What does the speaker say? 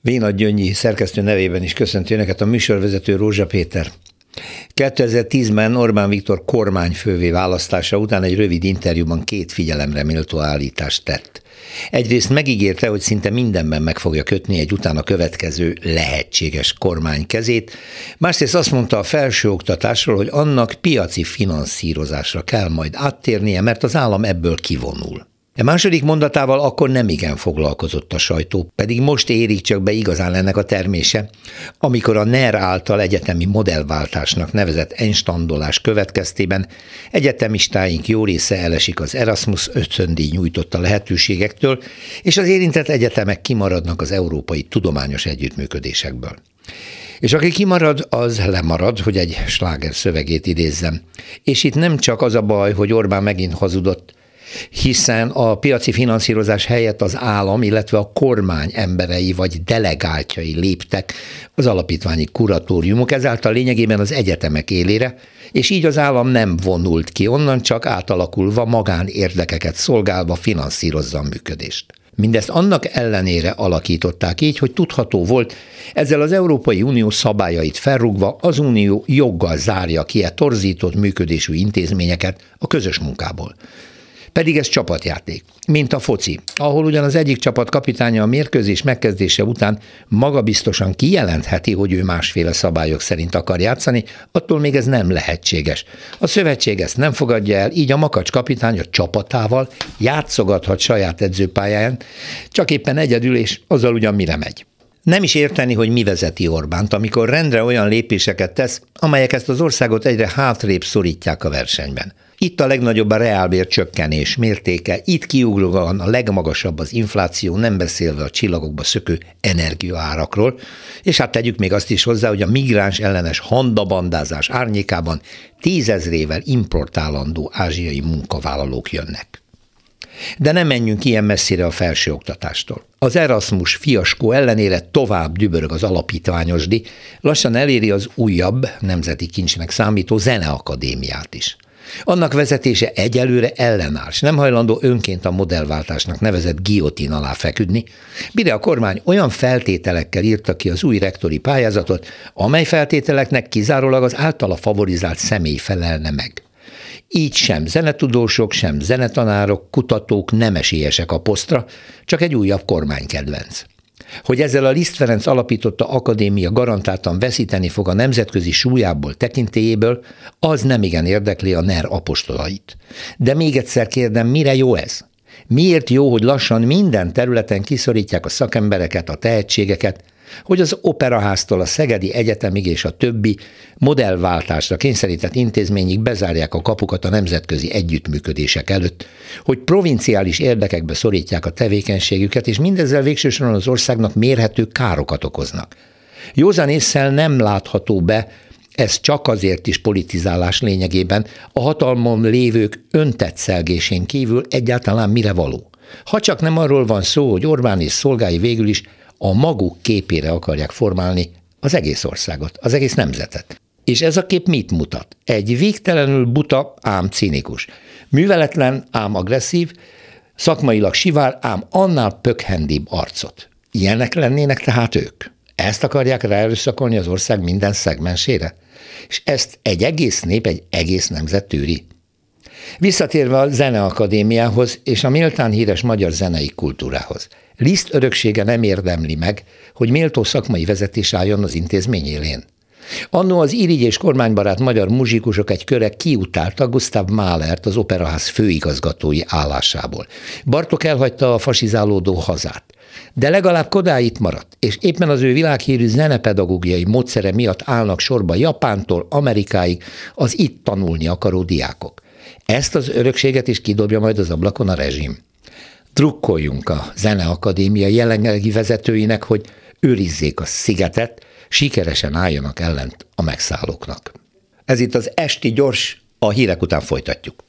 Vénad Gyöngyi szerkesztő nevében is köszönti Önöket a műsorvezető Rózsa Péter. 2010-ben Orbán Viktor kormányfővé választása után egy rövid interjúban két figyelemre méltó állítást tett. Egyrészt megígérte, hogy szinte mindenben meg fogja kötni egy utána következő lehetséges kormány kezét, másrészt azt mondta a felsőoktatásról, hogy annak piaci finanszírozásra kell majd áttérnie, mert az állam ebből kivonul. E második mondatával akkor nem igen foglalkozott a sajtó, pedig most érik csak be igazán ennek a termése, amikor a NER által egyetemi modellváltásnak nevezett enstandolás következtében egyetemistáink jó része elesik az Erasmus ösztöndíj nyújtotta lehetőségektől, és az érintett egyetemek kimaradnak az európai tudományos együttműködésekből. És aki kimarad, az lemarad, hogy egy sláger szövegét idézzem. És itt nem csak az a baj, hogy Orbán megint hazudott, hiszen a piaci finanszírozás helyett az állam, illetve a kormány emberei vagy delegáltjai léptek az alapítványi kuratóriumok, ezáltal lényegében az egyetemek élére, és így az állam nem vonult ki onnan, csak átalakulva magán érdekeket szolgálva finanszírozza a működést. Mindezt annak ellenére alakították így, hogy tudható volt, ezzel az Európai Unió szabályait felrúgva az Unió joggal zárja ki a torzított működésű intézményeket a közös munkából. Pedig ez csapatjáték, mint a foci, ahol ugyan az egyik csapat kapitánya a mérkőzés megkezdése után magabiztosan kijelentheti, hogy ő másféle szabályok szerint akar játszani, attól még ez nem lehetséges. A szövetség ezt nem fogadja el, így a makacs kapitány a csapatával játszogathat saját edzőpályán, csak éppen egyedül, és azzal ugyan mire megy. Nem is érteni, hogy mi vezeti Orbánt, amikor rendre olyan lépéseket tesz, amelyek ezt az országot egyre hátrébb szorítják a versenyben. Itt a legnagyobb a reálbér csökkenés mértéke, itt kiuglóan a legmagasabb az infláció, nem beszélve a csillagokba szökő energiaárakról, és hát tegyük még azt is hozzá, hogy a migráns ellenes handabandázás árnyékában tízezrével importálandó ázsiai munkavállalók jönnek. De nem menjünk ilyen messzire a felsőoktatástól. Az Erasmus fiaskó ellenére tovább dübörög az alapítványosdi, lassan eléri az újabb, nemzeti kincsnek számító zeneakadémiát is. Annak vezetése egyelőre ellenáll, és nem hajlandó önként a modellváltásnak nevezett giotin alá feküdni, mire a kormány olyan feltételekkel írta ki az új rektori pályázatot, amely feltételeknek kizárólag az általa favorizált személy felelne meg. Így sem zenetudósok, sem zenetanárok, kutatók nem esélyesek a posztra, csak egy újabb kormánykedvenc. Hogy ezzel a Liszt Ferenc alapította akadémia garantáltan veszíteni fog a nemzetközi súlyából, tekintélyéből, az nem igen érdekli a NER apostolait. De még egyszer kérdem, mire jó ez? Miért jó, hogy lassan minden területen kiszorítják a szakembereket, a tehetségeket, hogy az operaháztól a Szegedi Egyetemig és a többi modellváltásra kényszerített intézményig bezárják a kapukat a nemzetközi együttműködések előtt, hogy provinciális érdekekbe szorítják a tevékenységüket, és mindezzel végsősorban az országnak mérhető károkat okoznak. Józan észsel nem látható be, ez csak azért is politizálás lényegében, a hatalmon lévők öntetszelgésén kívül egyáltalán mire való. Ha csak nem arról van szó, hogy Orbán és szolgái végül is a maguk képére akarják formálni az egész országot, az egész nemzetet. És ez a kép mit mutat? Egy végtelenül buta, ám cinikus. Műveletlen, ám agresszív, szakmailag sivár, ám annál pökhendibb arcot. Ilyenek lennének tehát ők. Ezt akarják ráerőszakolni az ország minden szegmensére? És ezt egy egész nép, egy egész nemzet tűri. Visszatérve a Zeneakadémiához és a méltán híres magyar zenei kultúrához. Liszt öröksége nem érdemli meg, hogy méltó szakmai vezetés álljon az intézmény élén. Annó az irigy és kormánybarát magyar muzsikusok egy köre kiutálta Gustav Mahlert az operaház főigazgatói állásából. Bartok elhagyta a fasizálódó hazát. De legalább Kodály maradt, és éppen az ő világhírű zenepedagógiai módszere miatt állnak sorba Japántól Amerikáig az itt tanulni akaró diákok. Ezt az örökséget is kidobja majd az ablakon a rezsim. Drukkoljunk a Zeneakadémia jelenlegi vezetőinek, hogy őrizzék a szigetet, sikeresen álljanak ellent a megszállóknak. Ez itt az esti gyors, a hírek után folytatjuk.